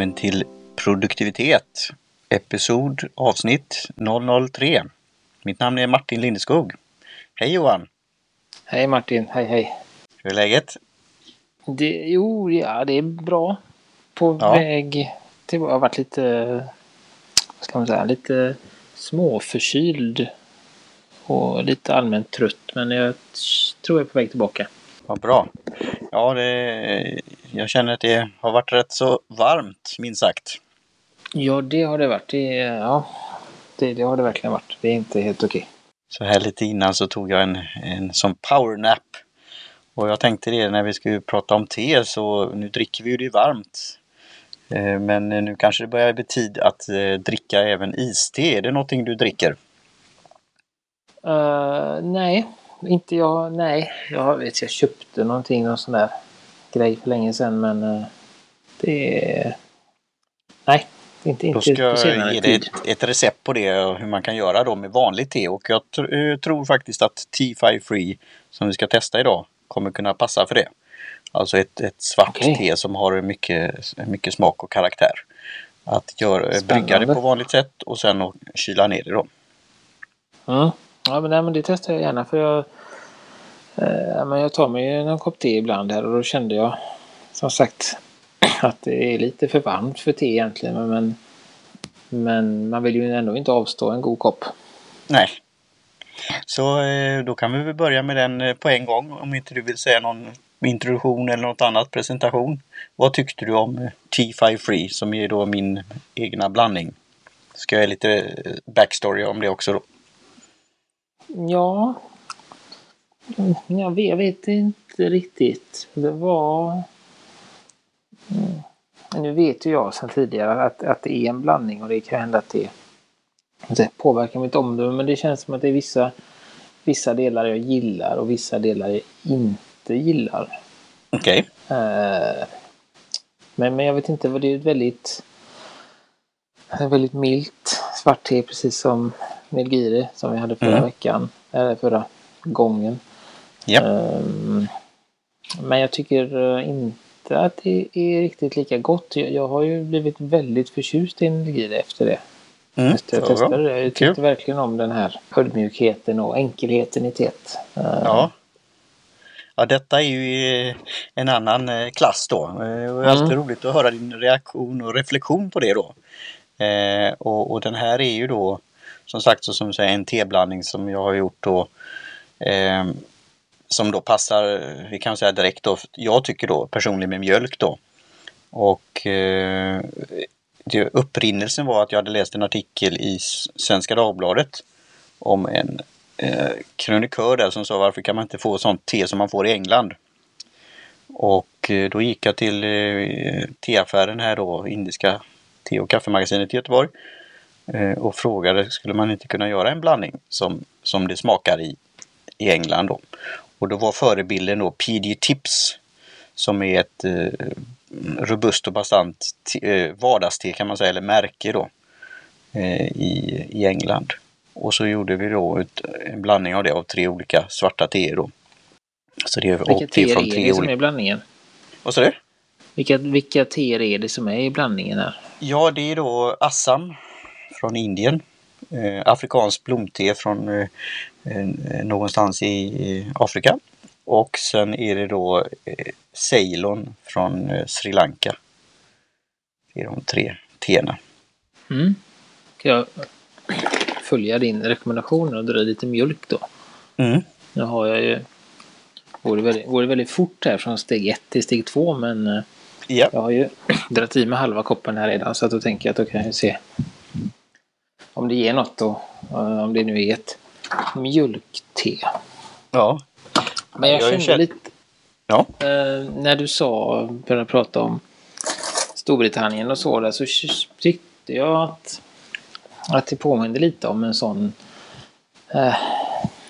välkommen till Produktivitet. Episod avsnitt 003. Mitt namn är Martin Lindeskog. Hej Johan! Hej Martin, hej hej! Hur är läget? Det, jo, ja det är bra. På Ja. väg till... Jag har varit lite... Vad ska man säga? Lite småförkyld. Och lite allmänt trött. Men jag tror jag är på väg tillbaka. Vad bra. Ja, det, jag känner att det har varit rätt så varmt, minst sagt. Ja, det har det varit. Det, ja, det, det har det verkligen varit. Det är inte helt okej. Så här lite innan så tog jag en, en sån powernap. Och jag tänkte det när vi skulle prata om te så nu dricker vi ju det varmt. Eh, Men nu kanske det börjar bli tid att eh, dricka även iste. Är det någonting du dricker? Eh, nej, inte jag. Nej, jag vet jag köpte någonting, någon sån där grej för länge sedan men eh, det är... Nej, inte, Då inte ska på jag ge dig ett, ett recept på det och hur man kan göra då med vanligt te. Och jag tr- eh, tror faktiskt att T5 Free som vi ska testa idag kommer kunna passa för det. Alltså ett, ett svart Okej. te som har mycket, mycket smak och karaktär. Att göra, brygga det på vanligt sätt och sen att kyla ner det då. Mm. Ja, men, nej, men det testar jag gärna för jag... Eh, men jag tar mig en kopp te ibland här och då kände jag som sagt att det är lite för varmt för te egentligen. Men, men, man vill ju ändå inte avstå en god kopp. Nej. Så eh, då kan vi väl börja med den eh, på en gång om inte du vill säga någon introduktion eller något annat presentation. Vad tyckte du om eh, T5 Free som är då min egna blandning? Ska jag ge lite backstory om det också då? Ja... Jag vet, jag vet inte riktigt. Det var... Mm. Nu vet ju jag sedan tidigare att, att det är en blandning och det kan hända att det, det påverkar mitt omdöme. Men det känns som att det är vissa, vissa delar jag gillar och vissa delar jag inte gillar. Okej. Eh, Men, men jag vet inte, vad det är väldigt, väldigt milt svart te precis som Melgiri som vi hade förra Mm. veckan. Eller förra gången. Ja. Ehm, Men jag tycker eh, inte att det är riktigt lika gott. Jag, har ju blivit väldigt förtjust i Melgiri efter det. Mm, Efter jag bra. testade det. Jag Kul. tyckte verkligen om den här ödmjukheten och enkelheten i teet. Eh, Ja. Ja, detta är ju eh, en annan eh, klass då. Det är alltid Mm. roligt att höra din reaktion och reflektion på det då. Eh, och, och den här är ju då som sagt så som säger en teblandning som jag har gjort då. Eh, som då passar, vi kan säga direkt då, jag tycker då personligen med mjölk då. Och eh, det, upprinnelsen var att jag hade läst en artikel i Svenska Dagbladet om en eh, krönikör där som sa varför kan man inte få sånt te som man får i England? Och eh, då gick jag till eh, teaffären här då, Indiska te och kaffemagasinet i Göteborg. Eh, och frågade skulle man inte kunna göra en blandning som, som det smakar i, i England då. Och då var förebilden då PD Tips som är ett eh, robust och bastant eh, vardagste kan man säga, eller märke då eh, i, i England. Och så gjorde vi då ett, en blandning av det av tre olika svarta teer då. Så det är Vilka teer från är tre det som är blandningen? Vad sa du? Vilka, vilka teer är det som är i blandningen här? Ja, det är då Assam från Indien. Eh, afrikanskt blomte från eh, någonstans i, Afrika. Och sen är det då eh, Ceylon från eh, Sri Lanka. Det är de tre teerna. Mm. Ska jag följa din rekommendation och dra lite mjölk då? Mm. Nu har jag ju... Går det, väldigt, går det väldigt fort här från steg ett till steg två men eh, Ja, jag har ju dragit i mig halva koppen här redan så att då tänker jag att då kan jag se om det ger något då. eh, Om det nu är ett mjölkte. ja. Men jag Jag kände känt- lite... Ja. Eh, när du sa, började prata om Storbritannien och så där så tyckte jag att, att det påminde lite om en sån, eh,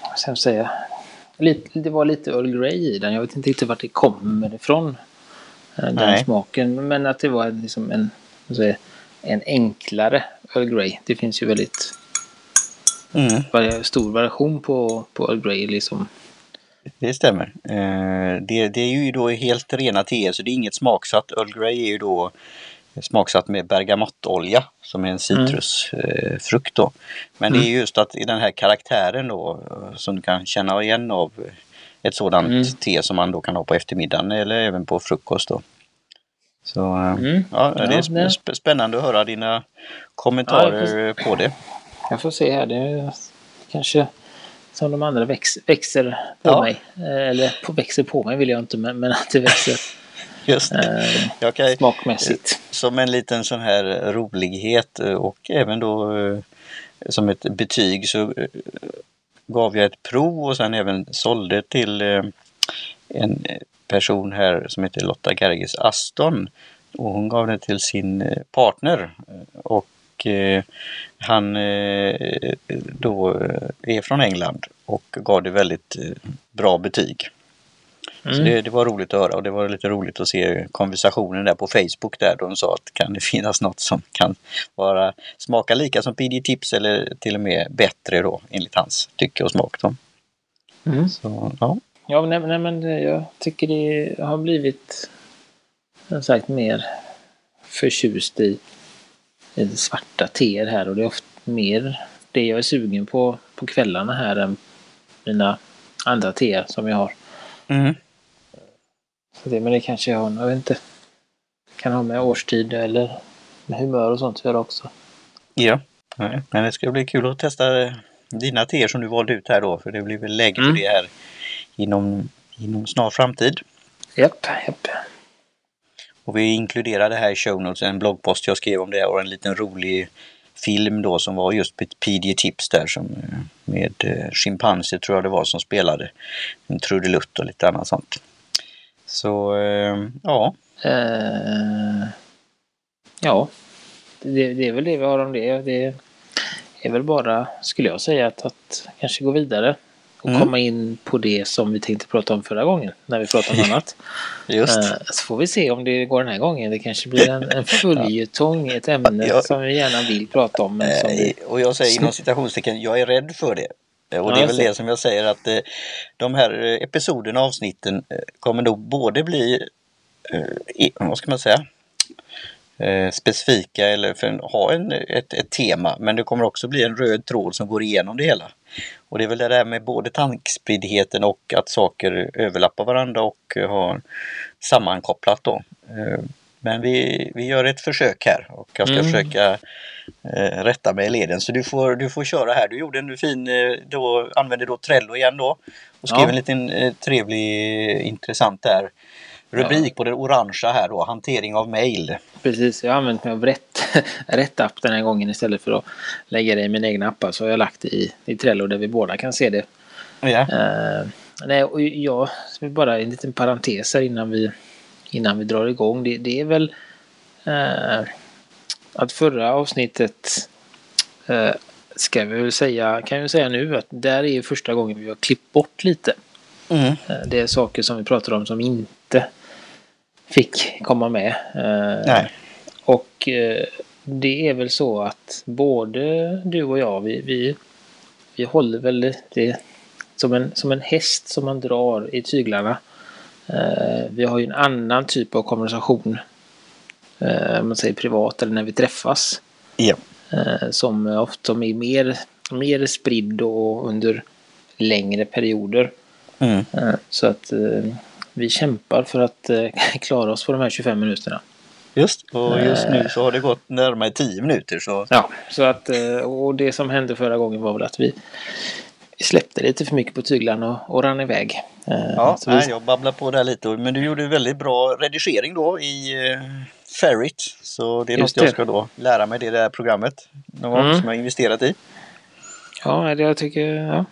vad ska jag säga, lite, det var lite Earl Grey i den. Jag vet inte riktigt vart det kommer ifrån. eh, Den Nej. smaken. Men att det var liksom en, säga, en enklare Earl Grey. Det finns ju väldigt Mm. stor variation på, på Earl Grey. Liksom. Det stämmer. Eh, det, det är ju då helt rena teer så det är inget smaksatt. Earl Grey är ju då smaksatt med bergamottolja som är en citrusfrukt. Då. Men det är just att i den här karaktären då som du kan känna igen av ett sådant mm. te som man då kan ha på eftermiddagen eller även på frukost. Då. Så mm. ja, det är spännande att höra dina kommentarer ja, på det. Jag får se här. Det är kanske som de andra väx, växer på ja. mig. Eller på, växer på mig vill jag inte, men, men att det växer Just det. Eh, kan, smakmässigt. Som en liten sån här rolighet och även då eh, som ett betyg så eh, gav jag ett prov och sen även sålde till eh, en person här som heter Lotta Gerges Aston. Och hon gav det till sin eh, partner. Och eh, han då är från England och gav det väldigt bra betyg. Mm. Så det, det, var roligt att höra och det var lite roligt att se konversationen där på Facebook där de sa att kan det finnas något som kan vara smaka lika som PD Tips eller till och med bättre då enligt hans tycke och smak. Då. Mm. Så, ja. Ja, nej, nej, men jag tycker det har blivit som sagt mer förtjust i svarta teer här och det är ofta mer det jag är sugen på på kvällarna här än mina andra teer som jag har. Mm. Så det, men det kanske jag, jag vet inte, kan ha med årstid eller med humör och sånt att göra också. Ja, Nej, men det ska bli kul att testa dina teer som du valde ut här då, för det blir väl läge för mm. det här inom, inom snar framtid. Japp, japp. Och vi inkluderade här i show notes en bloggpost jag skrev om det och en liten rolig film då som var just PD Tips där som eh, med eh, schimpanser tror jag det var som spelade. En trudelutt och lite annat sånt. Så eh, ja. Uh, ja, det, det, är väl det vi har om det. Det är väl bara, skulle jag säga, att, att kanske gå vidare och mm. komma in på det som vi tänkte prata om förra gången när vi pratade om annat. Just. Uh, så får vi se om det går den här gången. Det kanske blir en, en följetong, ett ämne jag, som vi gärna vill prata om. Men som vi... Och jag säger inom citationstecken, jag är rädd för det. Och det är väl det som jag säger att eh, de här eh, episoderna, avsnitten eh, kommer nog både bli, vad ska man säga, specifika eller för ha en, ett, ett tema men det kommer också bli en röd tråd som går igenom det hela. Och det är väl det där med både tankspriddheten och att saker överlappar varandra och har sammankopplat då. Men vi, vi gör ett försök här och jag ska mm. försöka eh, rätta mig i leden. Så du får, du får köra här. Du gjorde en fin, eh, då använde då Trello igen då. Och skrev ja. en liten eh, trevlig, intressant där. Rubrik ja. på det orangea här då, hantering av mail. Precis, jag har använt mig av rätt, rätt app den här gången istället för att lägga det i min egna appar. Så har jag lagt det i, i Trello där vi båda kan se det. Ja. Uh, nej, och jag, bara en liten parentes här innan vi innan vi drar igång. Det, det är väl eh, att förra avsnittet eh, ska vi väl säga, kan jag säga nu att där är första gången vi har klippt bort lite. Mm. Eh, det är saker som vi pratar om som inte fick komma med. Nej. Och eh, det är väl så att både du och jag, vi, vi, vi håller väl det som en, som en häst som man drar i tyglarna. Eh, vi har ju en annan typ av konversation. Eh, man säger privat eller när vi träffas. Ja. Eh, som ofta är mer, mer spridd och under längre perioder. Mm. Så att vi kämpar för att klara oss på de här 25 minuterna. Just, och just nu så har det gått närmare 10 minuter. Så. Ja, så att, och det som hände förra gången var väl att vi släppte lite för mycket på tyglarna och, och rann iväg. Eh, ja, vi... nej, jag babblar på där lite. Men du gjorde väldigt bra redigering då i uh, Ferrit. Så det är Just något det. jag ska då lära mig det där programmet. Gång mm. som jag investerat i. Ja, det jag tycker ja.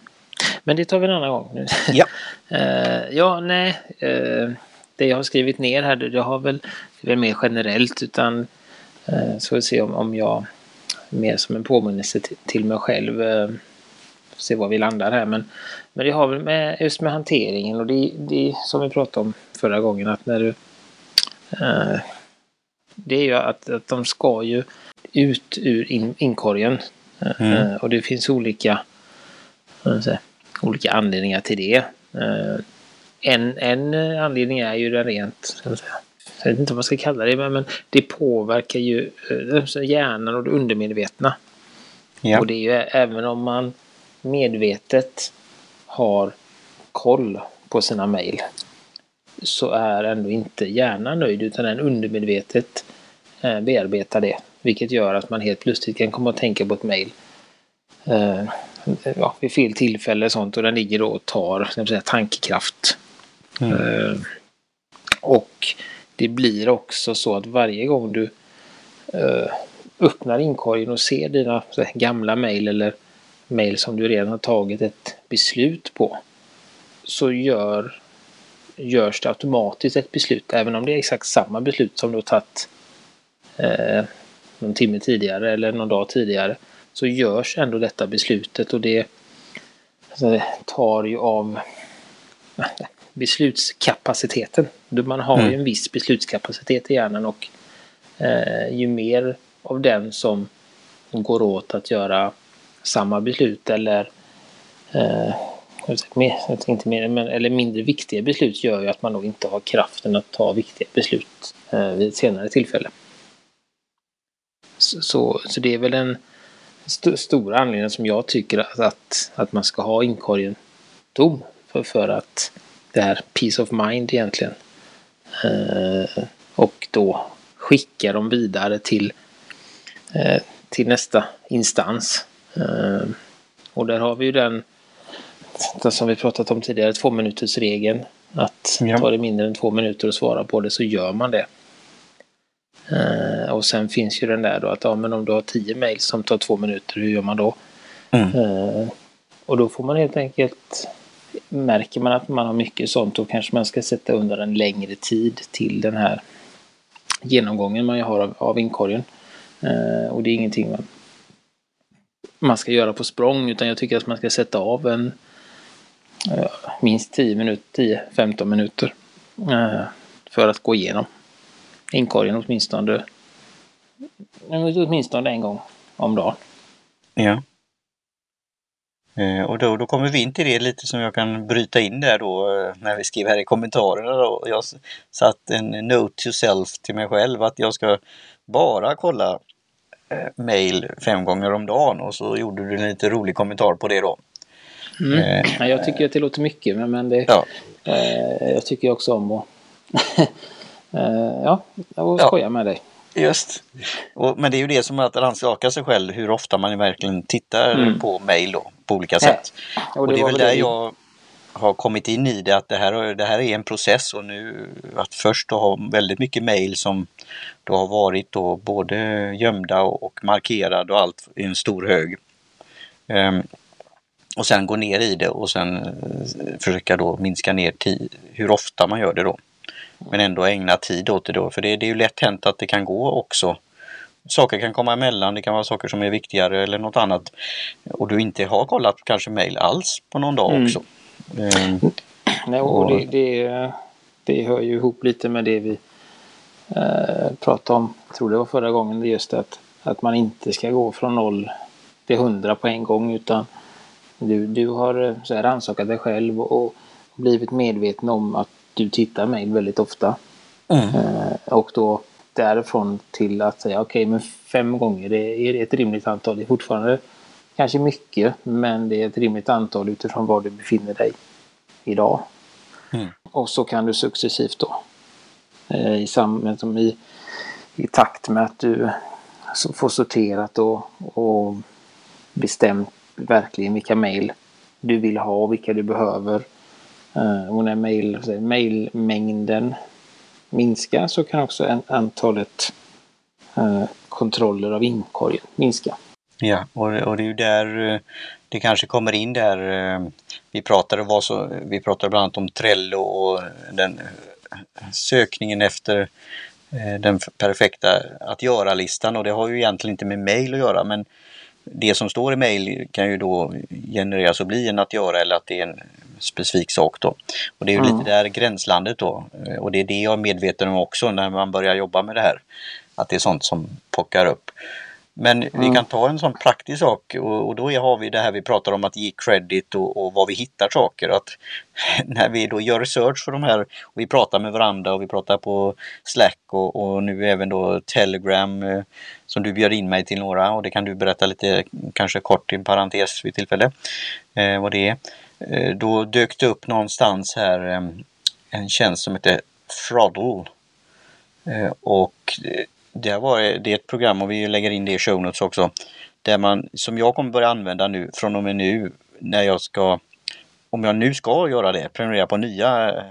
Men det tar vi en annan gång. Nu. Ja. ja, nej. Det jag har skrivit ner här, det har väl, det är mer generellt utan uh, så vi se om, om jag mer som en påminnelse till, till mig själv se var vi landar här. Men, men det har väl med, just med hanteringen och det, det som vi pratade om förra gången att när du eh, det är ju att, att de ska ju ut ur in, inkorgen. Mm. Eh, och det finns olika, säga, olika anledningar till det. Eh, en, en anledning är ju den rent säga, jag vet inte vad man ska kalla det, men det påverkar ju eh, hjärnan och det undermedvetna. Ja. Och det är ju även om man medvetet har koll på sina mejl så är ändå inte hjärnan nöjd utan den undermedvetet eh, bearbetar det. Vilket gör att man helt plötsligt kan komma att tänka på ett mejl eh, ja, vid fel tillfälle och sånt och den ligger då och tar säga, tankekraft. Mm. Och det blir också så att varje gång du eh, öppnar inkorgen och ser dina här, gamla mejl eller mejl som du redan har tagit ett beslut på så gör, görs det automatiskt ett beslut även om det är exakt samma beslut som du har tagit eh, någon timme tidigare eller någon dag tidigare så görs ändå detta beslutet och det, alltså det tar ju av beslutskapaciteten. Man har mm. ju en viss beslutskapacitet i hjärnan och eh, ju mer av den som går åt att göra samma beslut eller eh, mer, inte mer, men, eller mindre viktiga beslut gör ju att man nog inte har kraften att ta viktiga beslut eh, vid ett senare tillfälle. Så, så, så det är väl den st stora anledningen som jag tycker att, att, att man ska ha inkorgen tom. För, för att det är peace of mind egentligen. Eh, och då skicka dem vidare till, eh, till nästa instans. Eh, och där har vi ju den, den som vi pratat om tidigare, två minuters regeln. Att ja. tar det mindre än två minuter att svara på det så gör man det. Uh, och sen finns ju den där då att ja, men om du har tio mejl som tar två minuter, hur gör man då? Mm. Uh, och då får man helt enkelt Märker man att man har mycket sånt då kanske man ska sätta undan en längre tid till den här genomgången man har av, av inkorgen. Eh, och det är ingenting man, man ska göra på språng utan jag tycker att man ska sätta av en eh, minst 10 minuter, 10-15 minuter för att gå igenom inkorgen åtminstone, åtminstone en gång om dagen. Ja. Eh, och då, då kommer vi in till det lite som jag kan bryta in där då eh, när vi skriver här i kommentarerna. Då. Jag satt en note to self till mig själv att jag ska bara kolla eh, mail fem gånger om dagen och så gjorde du en lite rolig kommentar på det då. Mm. Eh, jag tycker att det låter mycket men det, ja. eh, jag tycker också om att Uh, ja, jag skojar ja. med dig. Just. Och, men det är ju det som att rannsaka sig själv hur ofta man verkligen tittar mm. på då, på olika sätt. Ja. Och, och det, är väl där det. jag har kommit in i det att det här, det här är en process och nu att först ha väldigt mycket mail som då har varit då både gömda och, och markerad och allt i en stor hög. Um, och sen gå ner i det och sen uh, försöka då minska ner hur ofta man gör det då. Men ändå ägna tid åt det då, för det, det är ju lätt hänt att det kan gå också. Saker kan komma emellan, det kan vara saker som är viktigare eller något annat. Och du inte har kollat kanske mail alls på någon dag mm. också. Mm. Nej, och, det, det, det hör ju ihop lite med det vi eh, pratade om, jag tror det var förra gången, det just att, att man inte ska gå från noll till hundra på en gång utan du, du har eh, rannsakat dig själv och, och blivit medveten om att du tittar mejl väldigt ofta. Mm. Eh, och då därifrån till att säga okej, okay, men fem gånger det är ett rimligt antal. Det är fortfarande kanske mycket, men det är ett rimligt antal utifrån var du befinner dig idag. Mm. Och så kan du successivt då eh, i, sam, i, i takt med att du får sorterat och, och bestämt verkligen vilka mejl du vill ha och vilka du behöver Eh, Eh, och när mail, mailmängden minskar så kan också antalet eh, kontroller av inkorgen minska. Ja, och, och det är ju där eh, det kanske kommer in där. Vi pratade, var så, vi pratade bland annat om Trello och den sökningen efter den perfekta att göra-listan och det har ju egentligen inte med mail att göra men det som står i mail kan ju då genereras och bli en att göra eller att det är en specifik sak då. Och det är ju mm. lite där gränslandet då. Och det är det jag är medveten om också när man börjar jobba med det här. Att det är sånt som pockar upp. Men mm. vi kan ta en sån praktisk sak och, och då har vi det här vi pratar om att ge credit och, och var vi hittar saker. Att när vi då gör research för de här och vi pratar med varandra och vi pratar på Slack och, och nu även då Telegram eh, som du bjöd in mig till några och det kan du berätta lite kanske kort i en parentes vid tillfälle eh, vad det är. Eh, då dök det upp någonstans här eh, en tjänst som heter Throddle. Eh, och det, var, det är ett program och vi lägger in det i show notes också. Där man, som jag kommer börja använda nu från och med nu när jag ska, om jag nu ska göra det, prenumerera på nya eh,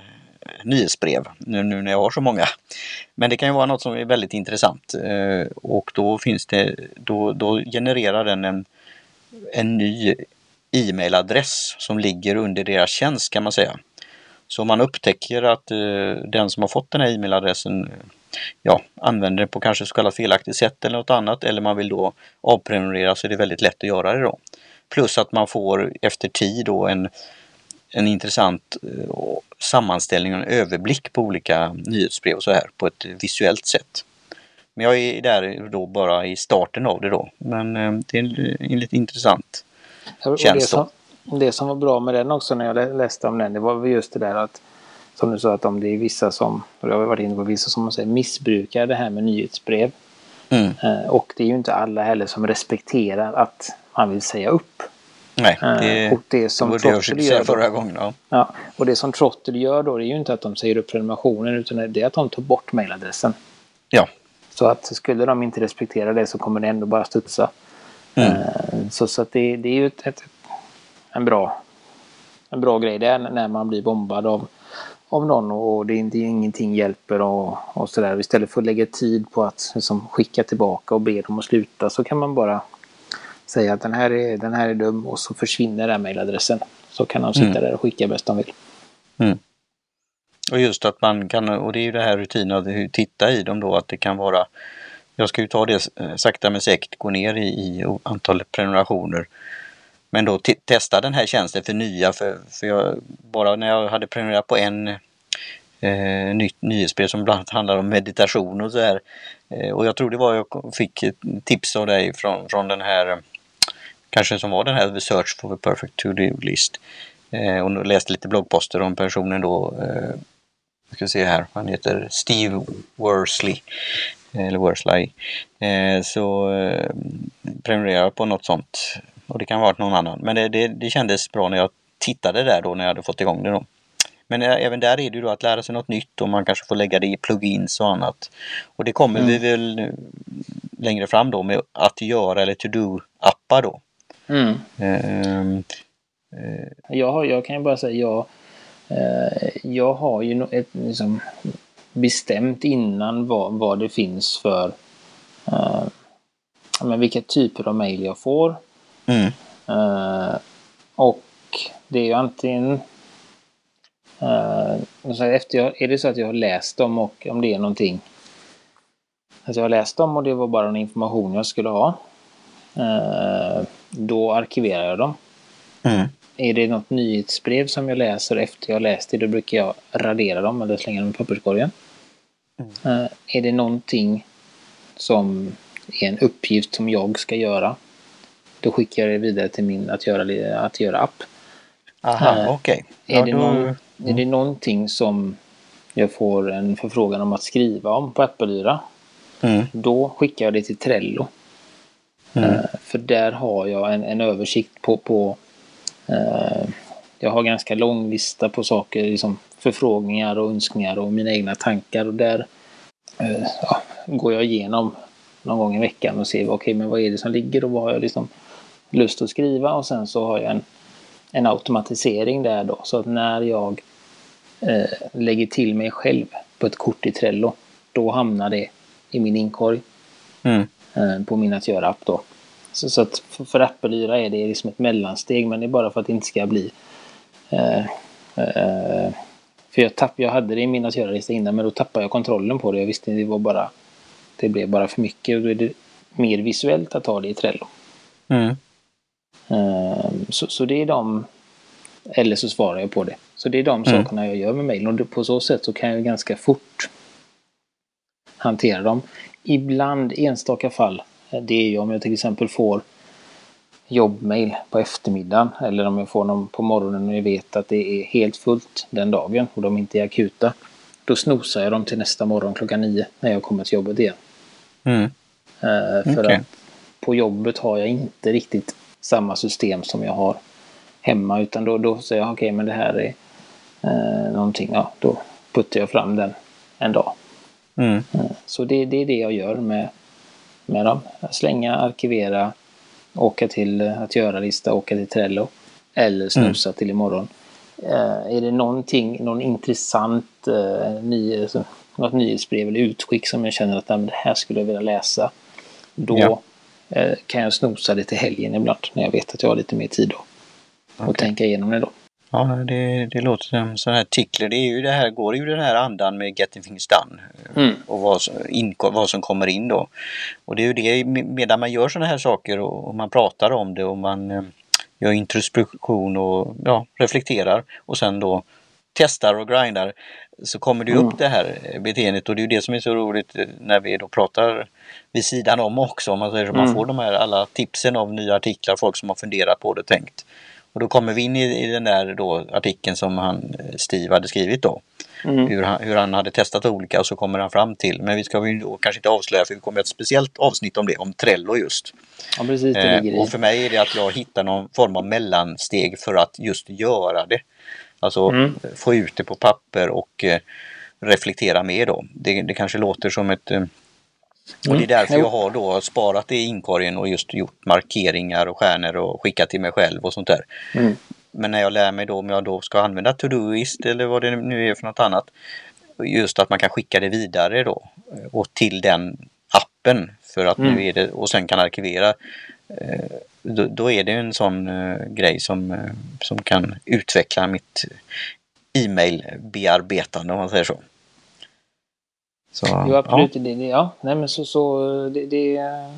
nyhetsbrev nu, nu när jag har så många. Men det kan ju vara något som är väldigt intressant eh, och då finns det, då, då genererar den en, en ny e-mailadress som ligger under deras tjänst kan man säga. Så om man upptäcker att eh, den som har fått den här e-mailadressen ja, använder den på kanske så kallat felaktigt sätt eller något annat eller man vill då avprenumerera så är det väldigt lätt att göra det då. Plus att man får efter tid då en, en intressant eh, sammanställning och en överblick på olika nyhetsbrev och så här på ett visuellt sätt. Men jag är där då bara i starten av det då. Men eh, det är en lite intressant tjänst. Det som, det som var bra med den också när jag läste om den, det var just det där att som du sa att om det är vissa som, och det har vi varit inne på, vissa som man säger, missbrukar det här med nyhetsbrev. Mm. Eh, och det är ju inte alla heller som respekterar att man vill säga upp. Nej, eh, det, och det som det Trottel gör förra gången. Ja. ja. och det som Trottel gör då det är ju inte att de säger upp prenumerationen utan det är att de tar bort mejladressen. Ja. Så att skulle de inte respektera det så kommer det ändå bara studsa. Mm. Eh, så, så att det, det är ju ett, ett, en, bra, en bra grej det när man blir bombad av av någon och det är inte, ingenting hjälper och, och sådär. Istället för att lägga tid på att liksom, skicka tillbaka och be dem att sluta så kan man bara säga att den här är, den här är dum och så försvinner den mejladressen. Så kan de sitta mm. där och skicka bäst de vill. Mm. Och just att man kan, och det är ju det här rutinen att titta i dem då, att det kan vara jag ska ju ta det sakta men säkert, gå ner i, i antalet prenumerationer men då testa den här tjänsten för nya, för, för jag, bara när jag hade prenumererat på en eh, nytt nyhetsbrev som bland annat handlar om meditation och så här. Eh, och jag tror det var jag fick tips av dig från, från den här, kanske som var den här The Search for the Perfect To-Do List. Eh, och läste lite bloggposter om personen då, eh, ska se här, han heter Steve Worsley eller Worsley. Eh, så eh, prenumererar på något sånt och det kan ha varit någon annan. Men det, det, det kändes bra när jag tittade där då när jag hade fått igång det då. Men även där är det ju då att lära sig något nytt och man kanske får lägga det i plugins och annat. Och det kommer mm. vi väl längre fram då med att göra eller to-do-appar då. Mm. Uh, uh, jag, jag kan ju bara säga, jag, uh, jag har ju ett, liksom, bestämt innan vad, vad det finns för men vilka typer av mail jag får. Mm. Uh, och det är ju antingen uh, efter jag, är det så att jag har läst dem och om det är någonting att jag har läst dem och det var bara en information jag skulle ha. Uh, då arkiverar jag dem. Mm. Är det något nyhetsbrev som jag läser efter jag läst det, då brukar jag radera dem eller slänga dem i papperskorgen. Mm. är det någonting som är en uppgift som jag ska göra, då skickar jag det vidare till min att göra, att göra app. Aha, uh, okej. Okay. Ja, är, det då... någon, är det någonting som jag får en förfrågan om att skriva om på Appelyra, mm. då skickar jag det till Trello. Mm. Uh, för där har jag en, en översikt på, på uh, jag har ganska lång lista på saker, liksom förfrågningar och önskningar och mina egna tankar och där ja, går jag igenom någon gång i veckan och ser okej, okay, men vad är det som ligger och vad har jag liksom lust att skriva och sen så har jag en, en automatisering där då så att när jag eh, lägger till mig själv på ett kort i Trello då hamnar det i min inkorg mm. eh, på min att göra-app då. Så, så, att för, för Apple-yra är det liksom ett mellansteg men det är bara för att det inte ska bli eh, eh för jag, tapp, jag hade det i min att göra-lista innan men då tappade jag kontrollen på det. Jag visste det var bara det blev bara för mycket och då är det mer visuellt att ha det i Trello. Mm. Ehm, så, så det är de, eller så svarar jag på det. Så det är de mm. sakerna jag gör med mejlen och på så sätt så kan jag ganska fort hantera dem. Ibland, enstaka fall, det är ju om jag till exempel får jobbmail på eftermiddagen eller om jag får dem på morgonen och jag vet att det är helt fullt den dagen och de inte är akuta. Då snosar jag dem till nästa morgon klockan nio när jag kommer till jobbet igen. Mm. Eh, för Okej. att på jobbet har jag inte riktigt samma system som jag har hemma utan då, då säger jag okej men det här är eh, någonting, ja då puttar jag fram den en dag. Mm. Så det, det är det jag gör med, med dem. Slänga, arkivera, åka till eh, att göra-lista, åka till Trello. Eller snusa till imorgon. Eh, är det någonting, någon intressant eh, ny, alltså, något nyhetsbrev eller utskick som jag känner att "Nej, men det här skulle jag vilja läsa. Då Ja. Eh, kan jag snosa det till helgen ibland när jag vet att jag har lite mer tid då. Och Okej. tänka igenom det då. Ja, det, det låter som sådana här artiklar. Det är ju det här, går ju den här andan med Getting Things Done. Mm. Och vad, som- in, vad som kommer in då. Och det är ju det medan man gör sådana här saker och, och man pratar om det och man eh, gör introspektion och ja, reflekterar och sen då testar och grindar så kommer det upp det här eh, beteendet och det är det som är så roligt eh, när vi då pratar vid sidan om också. Om man, säger så, man Mm. får de här alla tipsen av nya artiklar, folk som har funderat på det och tänkt. Och då kommer vi in i, i den där då artikeln som han, eh, Steve hade skrivit då. Mm. Hur, han, hur han hade testat olika och så kommer han fram till, men vi ska ju då kanske inte avslöja för vi kommer ett speciellt avsnitt om det, om Trello just. Ja, precis. Eh, och för mig är det att jag hittar någon form av mellansteg för att just göra det. Alltså Mm. få ut det på papper och eh, reflektera med då. Det, det kanske låter som ett... Eh, och det är Mm. därför jag har då sparat det i inkorgen och just gjort markeringar och stjärnor och skickat till mig själv och sånt där. Mm. Men när jag lär mig då om jag då ska använda Todoist eller vad det nu är för något annat. Just att man kan skicka det vidare då eh, och till den appen för att Mm. nu är det och sen kan arkivera. eh, Då, då är det en sån eh, grej som, eh, som kan utveckla mitt e-mail-bearbetande om man säger så. så Jo, absolut. Det, det, ja, nej, men så, så det, det är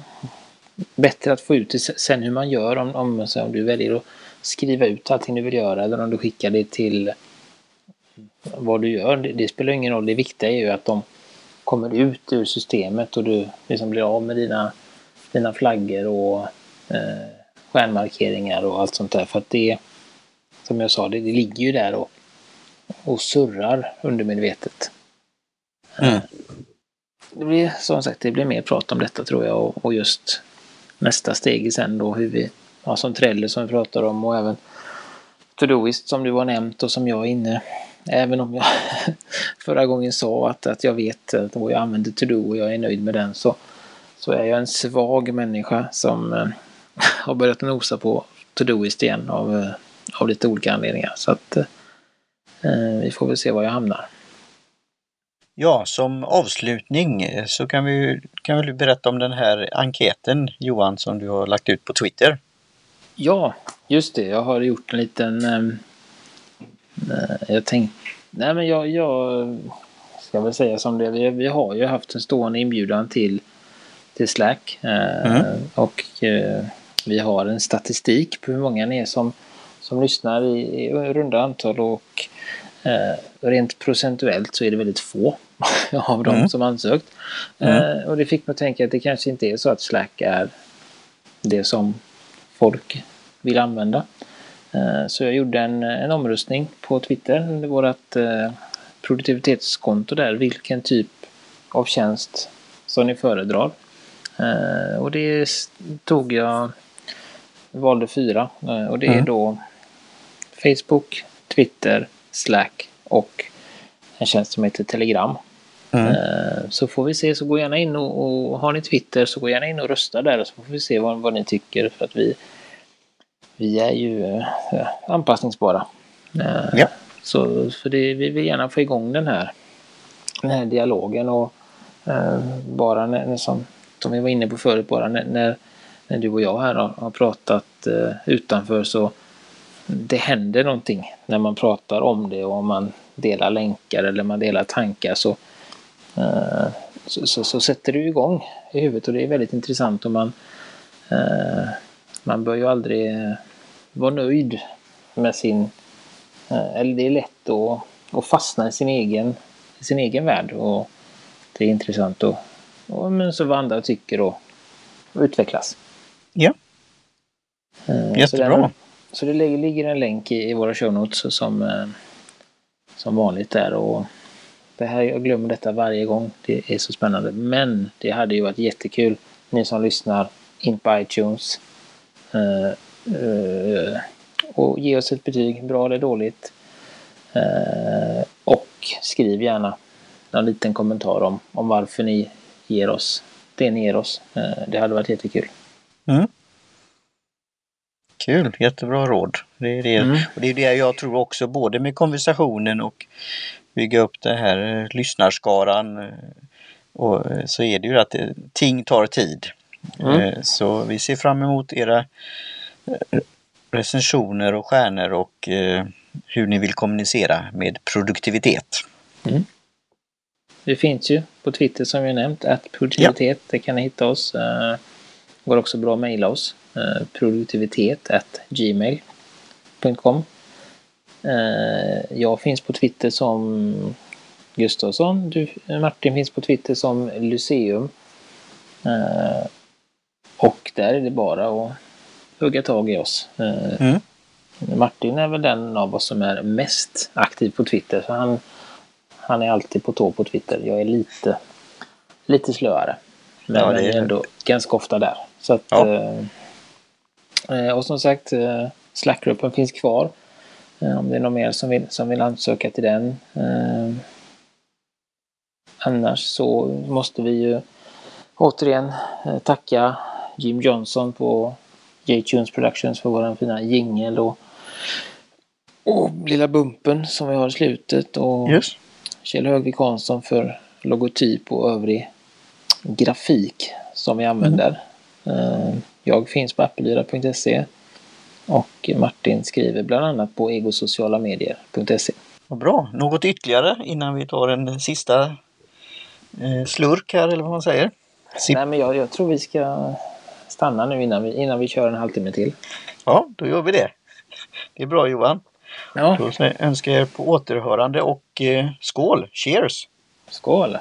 bättre att få ut det sen hur man gör om, om, så om du väljer att skriva ut allting du vill göra eller om du skickar det till vad du gör. Det, det spelar ingen roll. Det viktiga är ju att de kommer ut ur systemet och du liksom blir av med dina, dina flaggor och eh, stjärnmarkeringar och allt sånt där. För att det, som jag sa, det, det ligger ju där och, och surrar undermedvetet. Mm. Det blir som sagt det blir mer prat om detta tror jag och, och just nästa steg sen då hur vi, ja, som Trello som vi pratar om och även Todoist som du har nämnt och som jag är inne Även om jag förra gången sa att, att jag vet att jag använder Todo och jag är nöjd med den så, så är jag en svag människa som eh, har börjat nosa på Todoist igen av, eh, av lite olika anledningar. Så att eh, vi får väl se var jag hamnar. Ja, som avslutning eh, så kan vi kan väl berätta om den här enkäten Johan som du har lagt ut på Twitter. Ja, just det. Jag har gjort en liten... ehm, eh, jag tänkte... Nej, men jag, jag ska väl säga som det Vi, vi har ju haft en stående inbjudan till, till Slack. eh, Mm. Och eh, vi har en statistik på hur många ni är som, som lyssnar i, i runda antal. Och eh, rent procentuellt så är det väldigt få av dem Mm. som ansökt. Mm. Eh, och det fick mig att tänka att det kanske inte är så att Slack är det som folk vill använda. Eh, Så jag gjorde en, en omröstning på Twitter under vårt eh, produktivitetskonto där. Vilken typ av tjänst som ni föredrar. Eh, Och det tog jag, valde fyra. Eh, Och det är Mm. då Facebook, Twitter, Slack och en tjänst som heter Telegram. Mm. Eh, Så får vi se, så gå gärna in och, och har ni Twitter så gå gärna in och rösta där så får vi se vad, vad ni tycker för att vi, vi är ju eh, anpassningsbara. Eh, Ja. Så för det, vi vill gärna få igång den här, den här dialogen och eh, bara när som, som vi var inne på förut, bara när, när, när du och jag här har, har pratat eh, utanför så det händer någonting när man pratar om det och om man delar länkar eller man delar tankar så, eh, så, så, så sätter du igång i huvudet och det är väldigt intressant och man, eh, man bör ju aldrig eh, vara nöjd med sin, eh, eller det är lätt att, att fastna i sin egen, i sin egen värld och det är intressant och, och men så vad andra tycker och och utvecklas. Ja. Eh, Jättebra. Så, den, så det ligger, en länk i, i våra show notes som, eh, som vanligt där. Och det här, jag glömmer detta varje gång. Det är så spännande. Men det hade ju varit jättekul. Ni som lyssnar in på iTunes. Eh, eh, och ge oss ett betyg, bra eller dåligt. Eh, och skriv gärna en liten kommentar om, om varför ni ger oss det ni ger oss. Det hade varit jättekul. Mm. Kul, jättebra råd. Det är det, Mm. och det, är det jag tror också, både med konversationen och bygga upp den här eh, lyssnarskaran. eh, Och, eh, så är det ju att ting tar tid. Mm. Så vi ser fram emot era recensioner och stjärnor och hur ni vill kommunicera med produktivitet. Vi finns ju på Twitter som vi nämnt, att produktivitet, det kan ni hitta oss. Går också bra att mejla oss. Eh, produktivitet gmail.com eh, Jag finns på Twitter som Gustavsson. Du, Martin finns på Twitter som Lyceum. Eh, och där är det bara att hugga tag i oss. Eh, Mm. Martin är väl den av oss som är mest aktiv på Twitter. Så han, han är alltid på tå på Twitter. Jag är lite, lite slöare. Men Ja, är- ändå ganska ofta där. Så att, Ja. eh, eh, och som sagt, eh, Slackgruppen finns kvar. Eh, om det är någon mer som vill, som vill ansöka till den. Eh, annars så måste vi ju återigen eh, tacka Jim Johnson på J-Tunes Productions för våran fina jingel och, och lilla bumpen som vi har i slutet. Och Just. Kjell Högvik Hansson för logotyp och övrig grafik som vi använder. Eh, Jag finns på appelyra.se och Martin skriver bland annat på egosocialamedier.se. Vad bra. Något ytterligare innan vi tar en sista eh, slurk här eller vad man säger? Sipp. Nej, men jag, jag tror vi ska stanna nu innan vi, innan vi kör en halvtimme till. Ja, då gör vi det. Det är bra Johan. Ja, Då önskar jag er på återhörande och eh, skål! Cheers! skål!